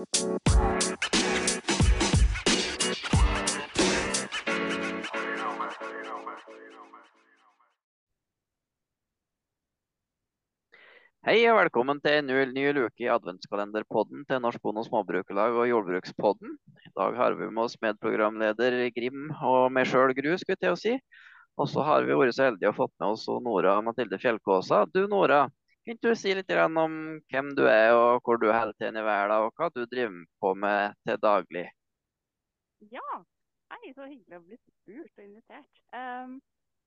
Hei og velkommen til en ny, luke i adventskalenderpodden til Norsk Bonde- og Småbrukerlag og Jordbrukspodden. I dag har vi med oss medprogramleder Grim og meg sjøl Gru, skulle jeg til å si. Og så har vi vært så heldige å fått med oss Nora Mathilde Fjellkåsa. Du Nora, kan du si litt om hvem du er og hvor du holder til i verden, og hva du driver på med til daglig? Ja, hei, så hyggelig å bli spurt og invitert. Um,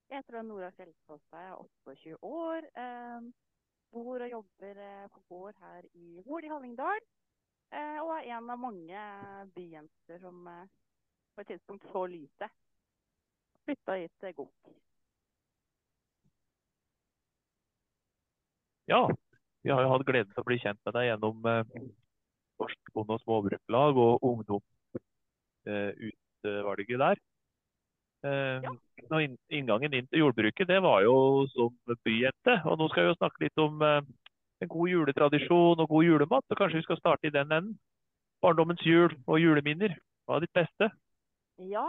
jeg heter Nora Fjellkåsa, jeg er 28 år. Um, bor og jobber eh, på gård her i Hol i Hallingdal. Eh, og er en av mange byjenter som eh, på et tidspunkt så lyset. Flytta hit til Gok. Ja, vi har jo hatt gleden til å bli kjent med deg gjennom Norsk Bonde- og småbruklag, og ungdomsutvalget der. Ja. Inngangen inn til jordbruket det var jo som byjente. Og nå skal vi jo snakke litt om en god juletradisjon og god julemat. Så kanskje vi skal starte i den enden. Barndommens jul og juleminner. Hva er ditt beste? Ja.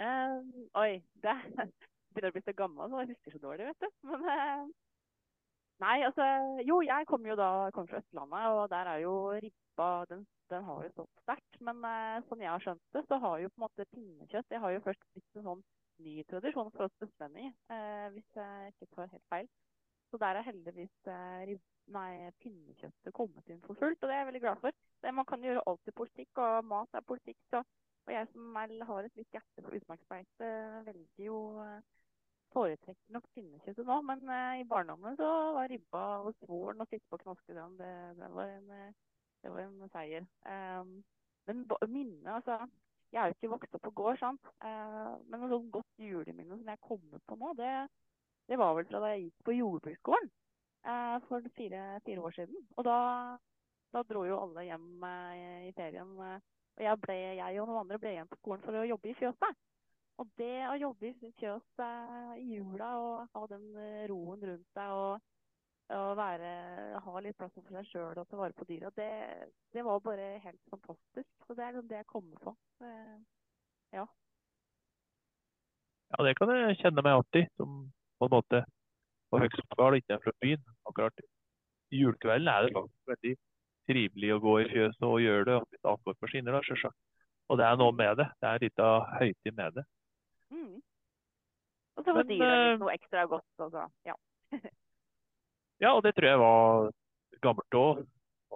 Um, oi. Det begynner å bli så gammel, så jeg husker så dårlig, vet du. Men uh, Nei, altså Jo, jeg kommer jo da kom fra Østlandet, og der er jo ribba Den, den har jo stått sterkt. Men eh, som jeg har skjønt det, så har jo på en måte pinnekjøtt Det har jo først blitt en sånn ny tradisjon for oss østlendinger, eh, hvis jeg ikke tar helt feil. Så der er heldigvis eh, rib, nei, pinnekjøttet kommet inn for fullt, og det er jeg veldig glad for. Det, man kan gjøre alt i politikk, og mat er politikk. Så, og jeg som er, har et litt hjerte for utmarksbeite, velger jo eh, foretrekker nok pinnekjøttet nå, men uh, i barndommen så var ribba og svoren og sitte på knaskedam, det, det, var en, det var en seier. Um, men minnet, altså Jeg er jo ikke vokst opp på gård, sant. Uh, men noe sånt godt juleminne som jeg kommer på nå, det, det var vel fra da jeg gikk på jordbruksskolen uh, for fire, fire, år siden. Og da, da dro jo alle hjem i ferien. og jeg, ble, jeg og noen andre ble igjen på skolen for å jobbe i fjøset. Og det å jobbe i fjøs i jula og ha den roen rundt deg og, og være, ha litt plass for seg sjøl og ta vare på dyra, det, det, var bare helt fantastisk. Så det er liksom det jeg kommer på. Ja. Ja, det kan jeg kjenne meg alltid. Som på en måte på Høgskolen ikke er fra byen. Akkurat julekvelden er det faktisk veldig trivelig å gå i fjøset og gjøre det. Og på skinner, da. Og det er noe med det. Det er litt av høytid med det. Og så var dyra litt noe ekstra godt. Altså. Ja. ja, og det tror jeg var gammelt òg.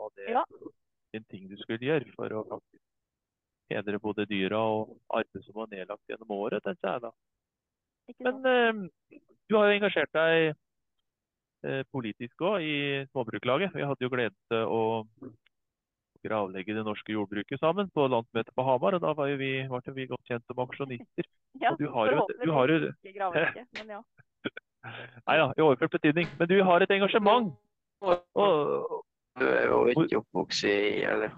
Og det ja. en ting du skulle gjøre for å faktisk hedre både dyra og arbeidet som var nedlagt gjennom året, tenker jeg da. Men eh, du har jo engasjert deg eh, politisk òg i Småbruklaget. Vi hadde jo gleden til å gravlegge det norske jordbruket sammen på landsmøtet på Hamar. og Da var jo vi, ble vi godt kjent som aksjonister. Ja, og du har jo, du har jo... ikke men ja. Nei da, i overført betydning. Men du har et engasjement. Og, du er jo ikke oppvokst i eller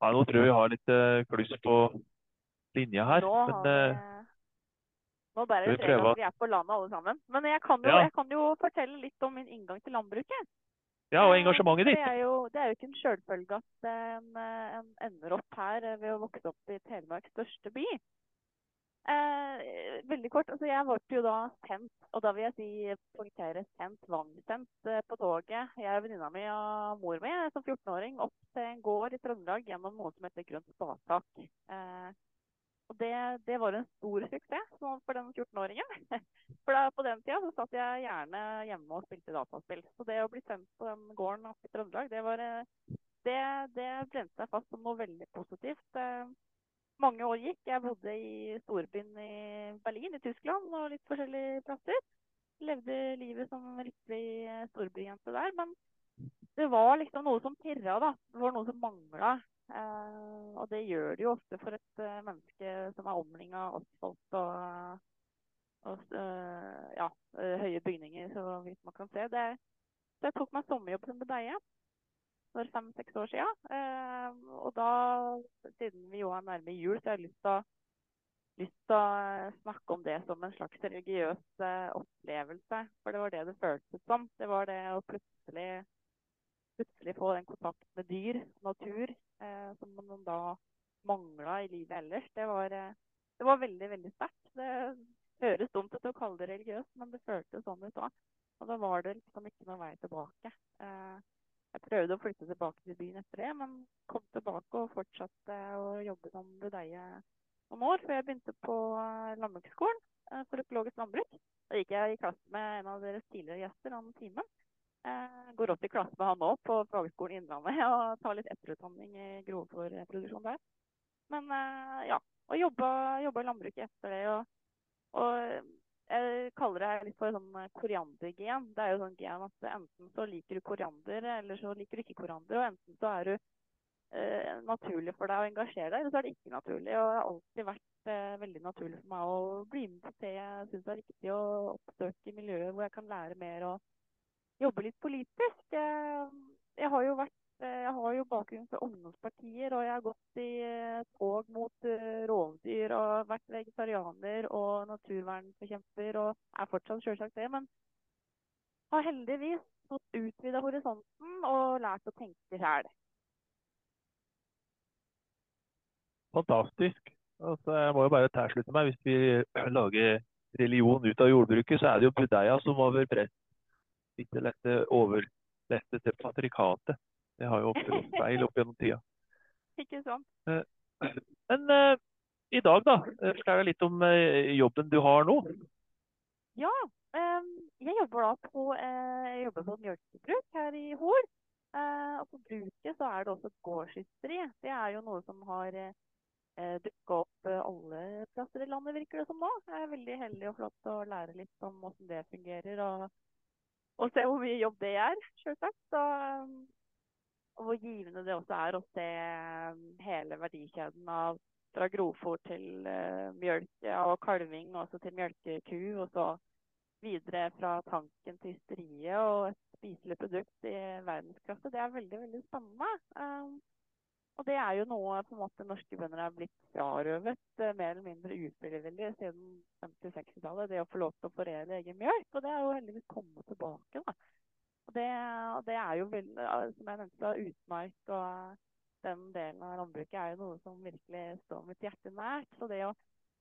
ja, Nå tror jeg vi har litt uh, kluss på linja her. Nå men, uh, vi... Nå bærer det preg av at vi er på landet alle sammen. Men jeg kan, jo, ja. jeg kan, jo, fortelle litt om min inngang til landbruket. Ja, og engasjementet ditt. Det er jo, det er jo ikke en sjølfølge at en, en, ender opp her ved å vokse opp i Telemarks største by. Eh, veldig kort. altså Jeg ble jo da sendt, og da vil jeg si poengtere sendt, tvangsendt eh, på toget. Jeg venninna mi og mor mi som 14-åring opp til en gård i Trøndelag gjennom noe som heter Grønt Spatak. Eh, og det, det, var en stor suksess for den 14-åringen. For da, på den tida så satt jeg gjerne hjemme og spilte dataspill. Så det å bli sendt på den gården oppe i Trøndelag, det, var, det, det brente seg fast som noe veldig positivt. Mange år gikk. Jeg bodde i storbyen i Berlin i Tyskland og litt forskjellige plasser. Levde livet som lykkelig storbyjente der. Men det var liksom noe som pirra, da. Det var noe som mangla. Uh, og det gjør det jo ofte for et uh, menneske som er omringa av asfalt og, og uh, ja, høye bygninger, så vidt man kan se. Det, så jeg tok meg sommerjobb som budeie for fem-seks år siden. og da, siden vi jo er nærme jul, så har jeg lyst til å lyst til å snakke om det som en slags religiøs opplevelse. For det var det det føltes som. Det var det å plutselig, plutselig få den kontakten med dyr, natur, eh, som man da mangla i livet ellers. Det var, det var veldig, veldig sterkt. Det høres dumt ut å kalle det religiøst, men det føltes sånn ut da. Og da var det liksom ikke noen vei tilbake. Eh, jeg prøvde å flytte tilbake til byen etter det, men kom tilbake og fortsatte å jobbe som budeie noen år før jeg begynte på eh, landbruksskolen eh, for økologisk landbruk. Da gikk jeg i klasse med en av deres tidligere gjester, han Simen. Går også i klasse med han nå på Fagskolen Innlandet og tar litt etterutdanning i grovfòrproduksjon der. Men ja, og jobba i landbruket etter det. Og, og jeg kaller det litt for sånn eh, koriandergen. Det er jo sånn gen at enten så liker du koriander, eller så liker du ikke koriander. Og enten så er du eh, naturlig for deg å engasjere deg, eller så er det ikke naturlig. Og det har alltid vært eh, veldig naturlig for meg å bli med på det jeg syns er riktig, å oppsøke miljøet hvor jeg kan lære mer og jobbe litt politisk. Jeg, har jo vært jeg har jo bakgrunn fra ungdomspartier, og jeg har gått i eh, tog mot eh, rovdyr og vært vegetarianer og naturvernforkjemper og er fortsatt selvsagt det. Men har heldigvis fått utvida horisonten og lært å tenke sjæl. Fantastisk. Altså, jeg må jo bare tilslutte meg. Hvis vi lager religion ut av jordbruket, så er det jo budeia som over press. Ikke lette overlette til patrikatet. Det har jo gått feil opp gjennom tida. Ikke sant. Eh, men uh, i dag, da. Eh, fortell litt om uh, jobben du har nå. Ja. Um, jeg jobber da på, uh, jeg jobber på et mjølkebruk her i Hol. og på bruket så er det også et gårdsysteri. Det er jo noe som har uh, dukka opp alle plasser i landet, virker det som nå. Jeg er veldig heldig og flott å lære litt om hvordan det fungerer. Og, og se hvor mye jobb det er, selvsagt. Så um, og hvor givende det også er å se um, hele verdikjeden av fra grovfôr til uh, mjølk og kalving, også til mjølkeku. Og så videre fra tanken til ysteriet og et spiselig produkt i verdensklasse. Det er veldig, veldig spennende. Um, og det er jo noe på en måte norske bønder er blitt frarøvet uh, mer eller mindre ufrivillig siden 50-60-tallet. Det å få lov til å foredle egen mjølk. Og det er jo heldigvis kommet tilbake. da. Og det, og det, er jo veldig, som jeg nevnte, utmark og den delen av landbruket er jo noe som virkelig står mitt hjerte nært. Så det å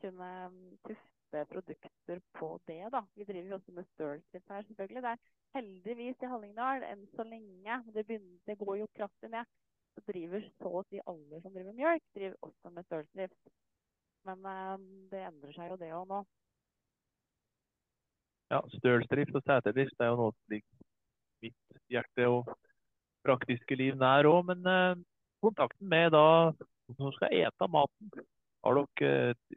kunne um, tufte produkter på det, da. Vi driver jo også med stølstift her, selvfølgelig. Det er heldigvis i Hallingdal enn så lenge. Det, begynner, det går jo kraftig ned. Så driver så å si alle som driver mjølk, driver også med stølsdrift. Men um, det endrer seg jo det òg nå. Ja, stølsdrift og seterdrift er jo noe som ligger mitt hjerte og praktiske liv nær òg. Men eh, kontakten med da som skal ete maten, har dere et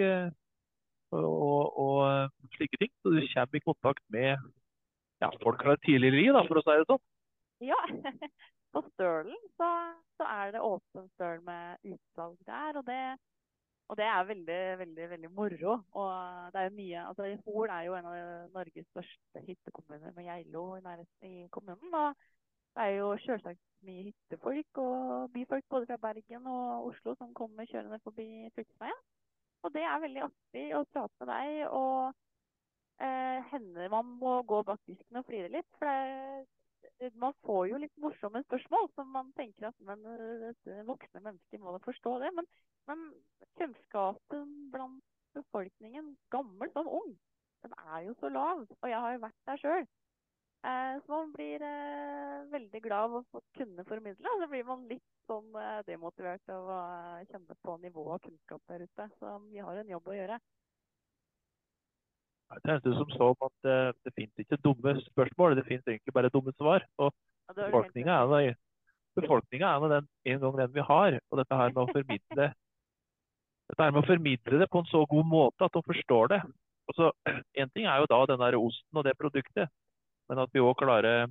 eh, og, og, eh, slike ting? Så du kommer i kontakt med ja, folk fra tidligere liv, da, for å si det sånn? Ja. På Stølen så, så er det åpen støl med utsalg der. og det og det er veldig, veldig veldig moro. Og det er jo mye, altså Hol er jo en av Norges største hyttekommuner med Geilo i nærheten i kommunen. Og det er jo selvsagt mye hyttefolk og byfolk både fra Bergen og Oslo som kommer kjørende forbi fylkesveien. Og det er veldig artig å prate med deg. Og eh, hender man må gå bak disken og flire litt. For det, man får jo litt morsomme spørsmål som man tenker at men, voksne mennesker må da forstå det. Men men kunnskapen blant befolkningen, gammel som ung, den er jo så lav. Og jeg har jo vært der sjøl. Eh, så man blir eh, veldig glad av å kunne formidle. Og så blir man litt sånn eh, demotivert av å kjenne på nivået av kunnskap der ute. Så vi har en jobb å gjøre. Det tenkte som så at det, det finnes ikke dumme spørsmål, det finnes egentlig bare dumme svar. Og befolkninga er, er den, en gang den vi har. Og dette her med å formidle dette her med å formidle det på en så god måte at de forstår det. Altså, en ting er jo da den der osten og det produktet, men at vi òg klarer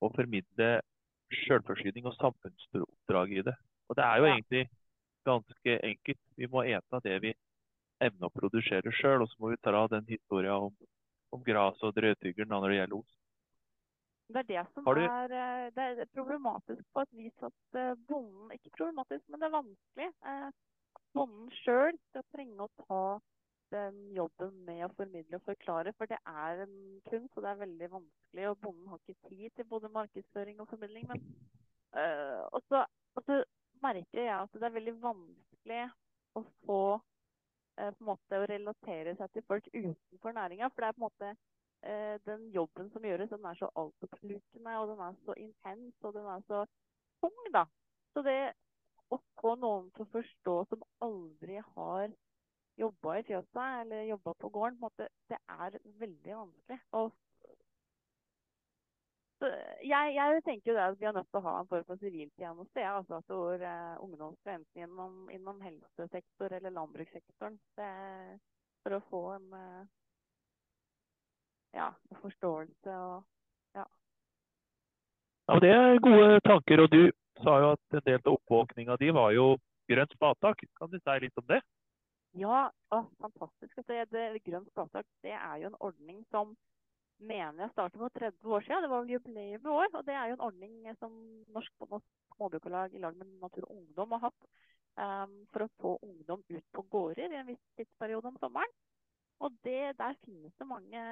å formidle selvforsyning og samfunnsoppdrag i det. Og Det er jo egentlig ganske enkelt. Vi må ete det vi evner å produsere sjøl, og så må vi ta den historien om, om gras og drøvtyggeren når det gjelder ost. Det er det som du... er, eh, det er problematisk på et vis at eh, bonden Ikke problematisk, men det er vanskelig. Eh, bonden sjøl skal trenge å ta den jobben med å formidle og forklare, for det er en kunst, og det er veldig vanskelig. Og bonden har ikke tid til både markedsføring og formidling. Men øh, og, så, og, så, merker jeg at det er veldig vanskelig å få på en måte å relatere seg til folk utenfor næringa. For det er på en måte øh, den jobben som gjøres, den er så altoppslukende, og den er så intens, og den er så tung, da. Så det å få noen til å forstå som aldri har jobba i fjøset eller jobba på gården, på måte, det er veldig vanskelig. Og jeg, jeg, tenker det at vi er nødt til å ha en form for siviltjeneste. Ja, altså at hvor eh, ungdom skal enten innom, innom helsesektor eller landbrukssektoren det, for å få en eh, ja, forståelse og ja. ja. Det er gode tanker. Og du sa jo at en del av oppvåkninga di var jo grønt spatak. Kan du si litt om det? Ja, å, fantastisk. Altså, det, grønt spatak det er jo en ordning som mener jeg startet for 30 år siden. Det var vel jubileum i år. Og det er jo en ordning som Norsk Småbrukarlag i lag med Natur og Ungdom har hatt um, for å få ungdom ut på gårder i en viss tidsperiode om sommeren. Og det, der finnes det mange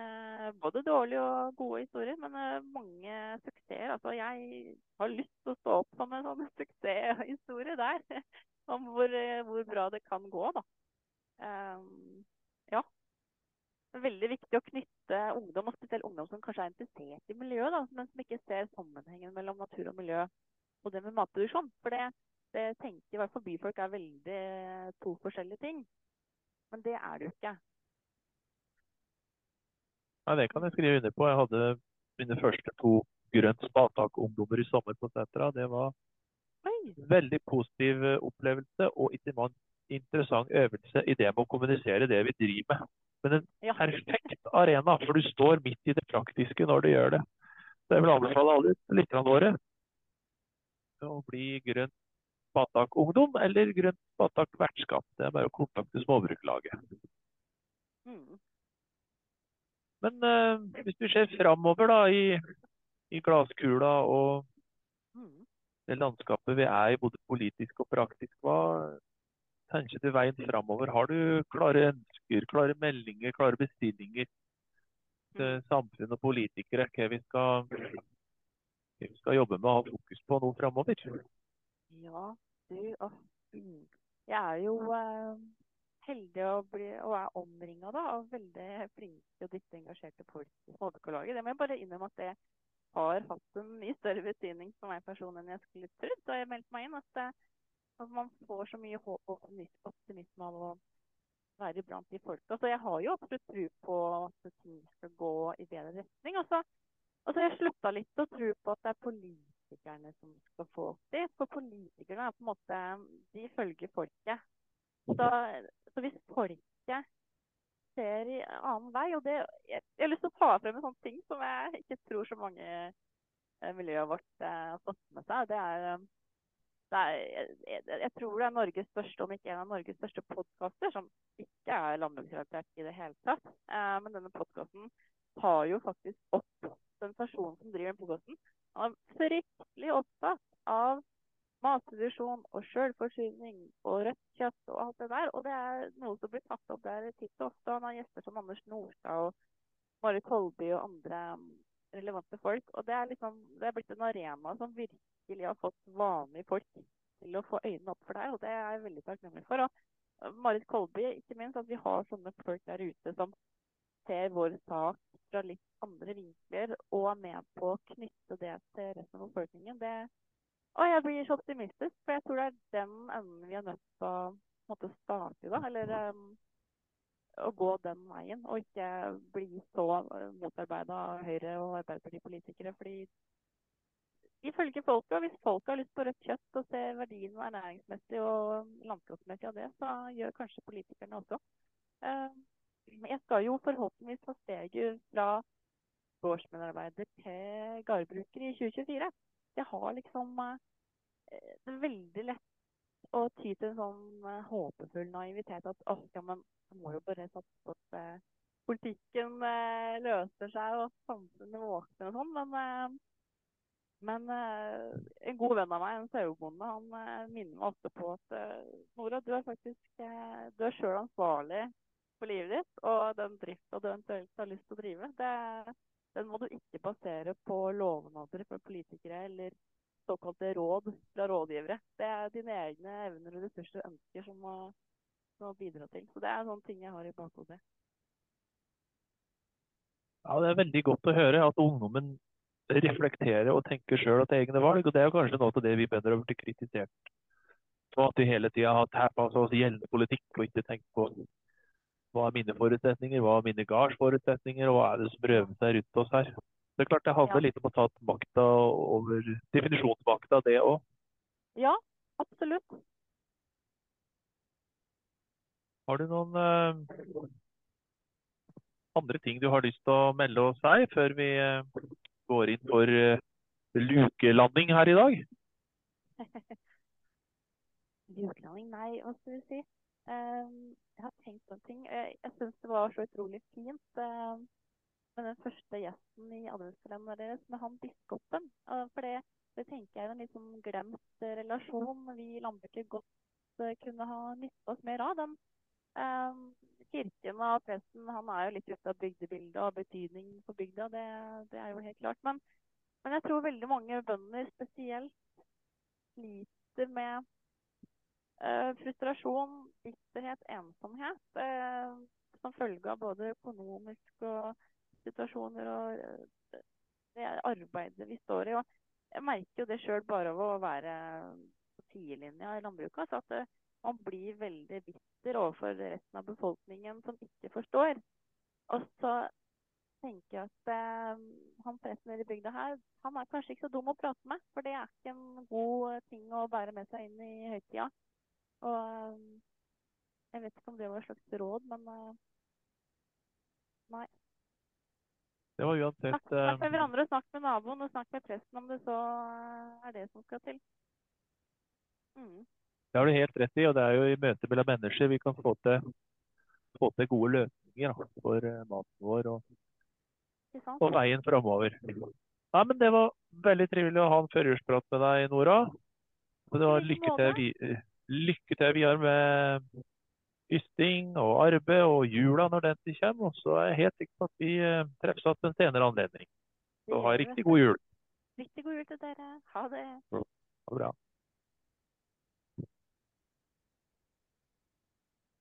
både dårlige og gode historier, men uh, mange suksesser. Altså, jeg har lyst til å stå opp som en sånn suksesshistorie der. om hvor, uh, hvor, bra det kan gå, da. Um, ja. Det er veldig viktig å knytte ungdom, og spesielt ungdom som kanskje er interessert i miljøet, da, men som ikke ser sammenhengen mellom natur og miljø og det med matproduksjon. For det, det tenker i hvert fall byfolk er veldig to forskjellige ting. Men det er det jo ikke. Nei, Det kan jeg skrive under på. Jeg hadde mine første to grønt spadetak-ungdommer i sommer på Setra. Det var en veldig positiv opplevelse og ikke minst interessant øvelse i det med å kommunisere det vi driver med. Men en perfekt arena, for du står midt i det praktiske når du gjør det. Så jeg vil anbefale alle lytterne våre å bli grønt spatak-ungdom eller grønt spatak-vertskap. Det er bare å kontakte småbruklaget. Mm. Men uh, hvis du ser framover da, i, i glasskula og mm. det landskapet vi er i, både politisk og praktisk, hva tenker du veien framover? Har du klare ønsker, klare meldinger, klare bestillinger til mm. samfunn og politikere? Hva vi skal, hva vi skal jobbe med og ha fokus på nå framover? Ja, du, jeg er jo uh heldig å bli, og er omringa av veldig flinke og dyktige engasjerte folk i Småbrukarlaget. Det må jeg bare innrømme at det har hatt en mye større betydning for meg personlig enn jeg skulle trodd da jeg meldte meg inn. At, at, man får så mye håp og optimisme av å være blant de folka. Så jeg har jo absolutt tro på at ting skal gå i bedre retning. Og så har jeg slutta litt å tro på at det er politikerne som skal få det. For politikerne er på en måte De følger folket. Så, så hvis folket ser i annen vei og det, jeg, jeg, har lyst til å ta frem en sånn ting som jeg ikke tror så mange eh, miljøet vårt eh, har fått med seg. Det er, eh, er jeg, tror det er Norges største, om ikke en av Norges største podkaster, som ikke er landbruksrelatert i det hele tatt. Eh, men denne podkasten tar jo faktisk opp den personen som driver den podkasten. Han er fryktelig opptatt av matproduksjon og selvforsyning og rødt kjøtt og alt det der. Og det er noe som blir tatt opp der titt og ofte. Han har gjester som Anders Nordstad og Marit Kolby og andre relevante folk. Og det er, liksom, det er blitt en arena som virkelig har fått vanlige folk til å få øynene opp for deg, Og det er jeg veldig takknemlig for. Og uh, Marit Kolby, ikke minst, at vi har sånne folk der ute som ser vår sak fra litt andre vinkler og er med på å knytte det til resten av befolkningen. Det, og jeg blir så optimistisk, for jeg tror det er den enden vi er nødt til å måtte starte i. da, Eller um, å gå den veien, og ikke bli så uh, motarbeida av Høyre- og Arbeiderpartipolitikere. fordi ifølge folket, og hvis folk har lyst på rødt kjøtt og ser verdien ernæringsmessig og landskapsmessig av det, så gjør kanskje politikerne også. Uh, jeg skal jo forhåpentligvis ta steget fra gårdsmedarbeider til gårdbruker i 2024 jeg har liksom eh, Det veldig lett å ty til en sånn eh, håpefull naivitet at å, ja, men jeg må jo bare satse på at eh, politikken løser seg og samfunnet våkner og sånn. Men Men uh, en god venn av meg, en sauebonde, han minner meg ofte på at Nora, du er faktisk du er sjøl ansvarlig for livet ditt. Og den drifta du eventuelt har lyst til å drive, det, den må du ikke basere på lovnader fra politikere eller såkalte råd fra rådgivere. Det er dine egne evner og ressurser og ønsker som må, må bidra til. Så det er sånne ting jeg har i bakhodet. Ja, Det er veldig godt å høre at ungdommen reflekterer og tenker sjøl etter egne valg. og Det er kanskje noe av det vi bedre har blitt kritisert for. At vi hele tida har tappa oss gjeldende politikk og ikke tenkt på hva er mine forutsetninger, hva er mine gardsforutsetninger, og hva er det som røver seg rundt oss her. Det er klart det handler ja. litt om å ta makta over definisjonsmakta, det òg. Ja, absolutt. Har du noen uh, andre ting du har lyst til å melde oss her før vi uh, går inn for uh, lukelanding her i dag? lukelanding? Nei, hva skal vi si. Jeg har tenkt på en ting. Jeg, jeg syns det var så utrolig fint. Med den første gjesten i adventskalenderen deres, med han biskopen. For det, det tenker jeg er en litt sånn glemt relasjon vi i landbruket godt uh, kunne ha nytta oss mer av. Den um, kirken og presten han er jo litt ute av bygdebildet og betydning for bygda, det, det er jo helt klart. Men, men, jeg tror veldig mange bønder spesielt sliter med uh, frustrasjon, bitterhet, ensomhet. Uh, som følge av både økonomisk og situasjoner og eh, det arbeidet vi står i. Og jeg merker jo det sjøl bare av å være på sidelinja i landbruket. Altså at eh, man blir veldig bitter overfor resten av befolkningen som ikke forstår. Og så tenker jeg at eh, han presten i bygda her, han er kanskje ikke så dum å prate med. For det er ikke en god ting å bære med seg inn i høytida. Og eh, jeg vet ikke om det var et slags råd, men eh, nei. Det var uansett Snakk, snakk med hverandre, snakk med naboen og snakk med presten om det så er det som skal til. Mm. Det har du helt rett i, og det er jo i møte mellom mennesker vi kan få til, få til gode løsninger da, for uh, maten vår og, og veien framover. Nei, men Det var veldig trivelig å ha en førjulsprat med deg, Nora. Det var lykke til, lykke til videre med ysting og arbeid og jula når den tid kommer. Og så er jeg helt sikker på at vi eh, treffes igjen ved en senere anledning. Så ha riktig god jul. Riktig god jul til dere. Ha det. Ha det bra.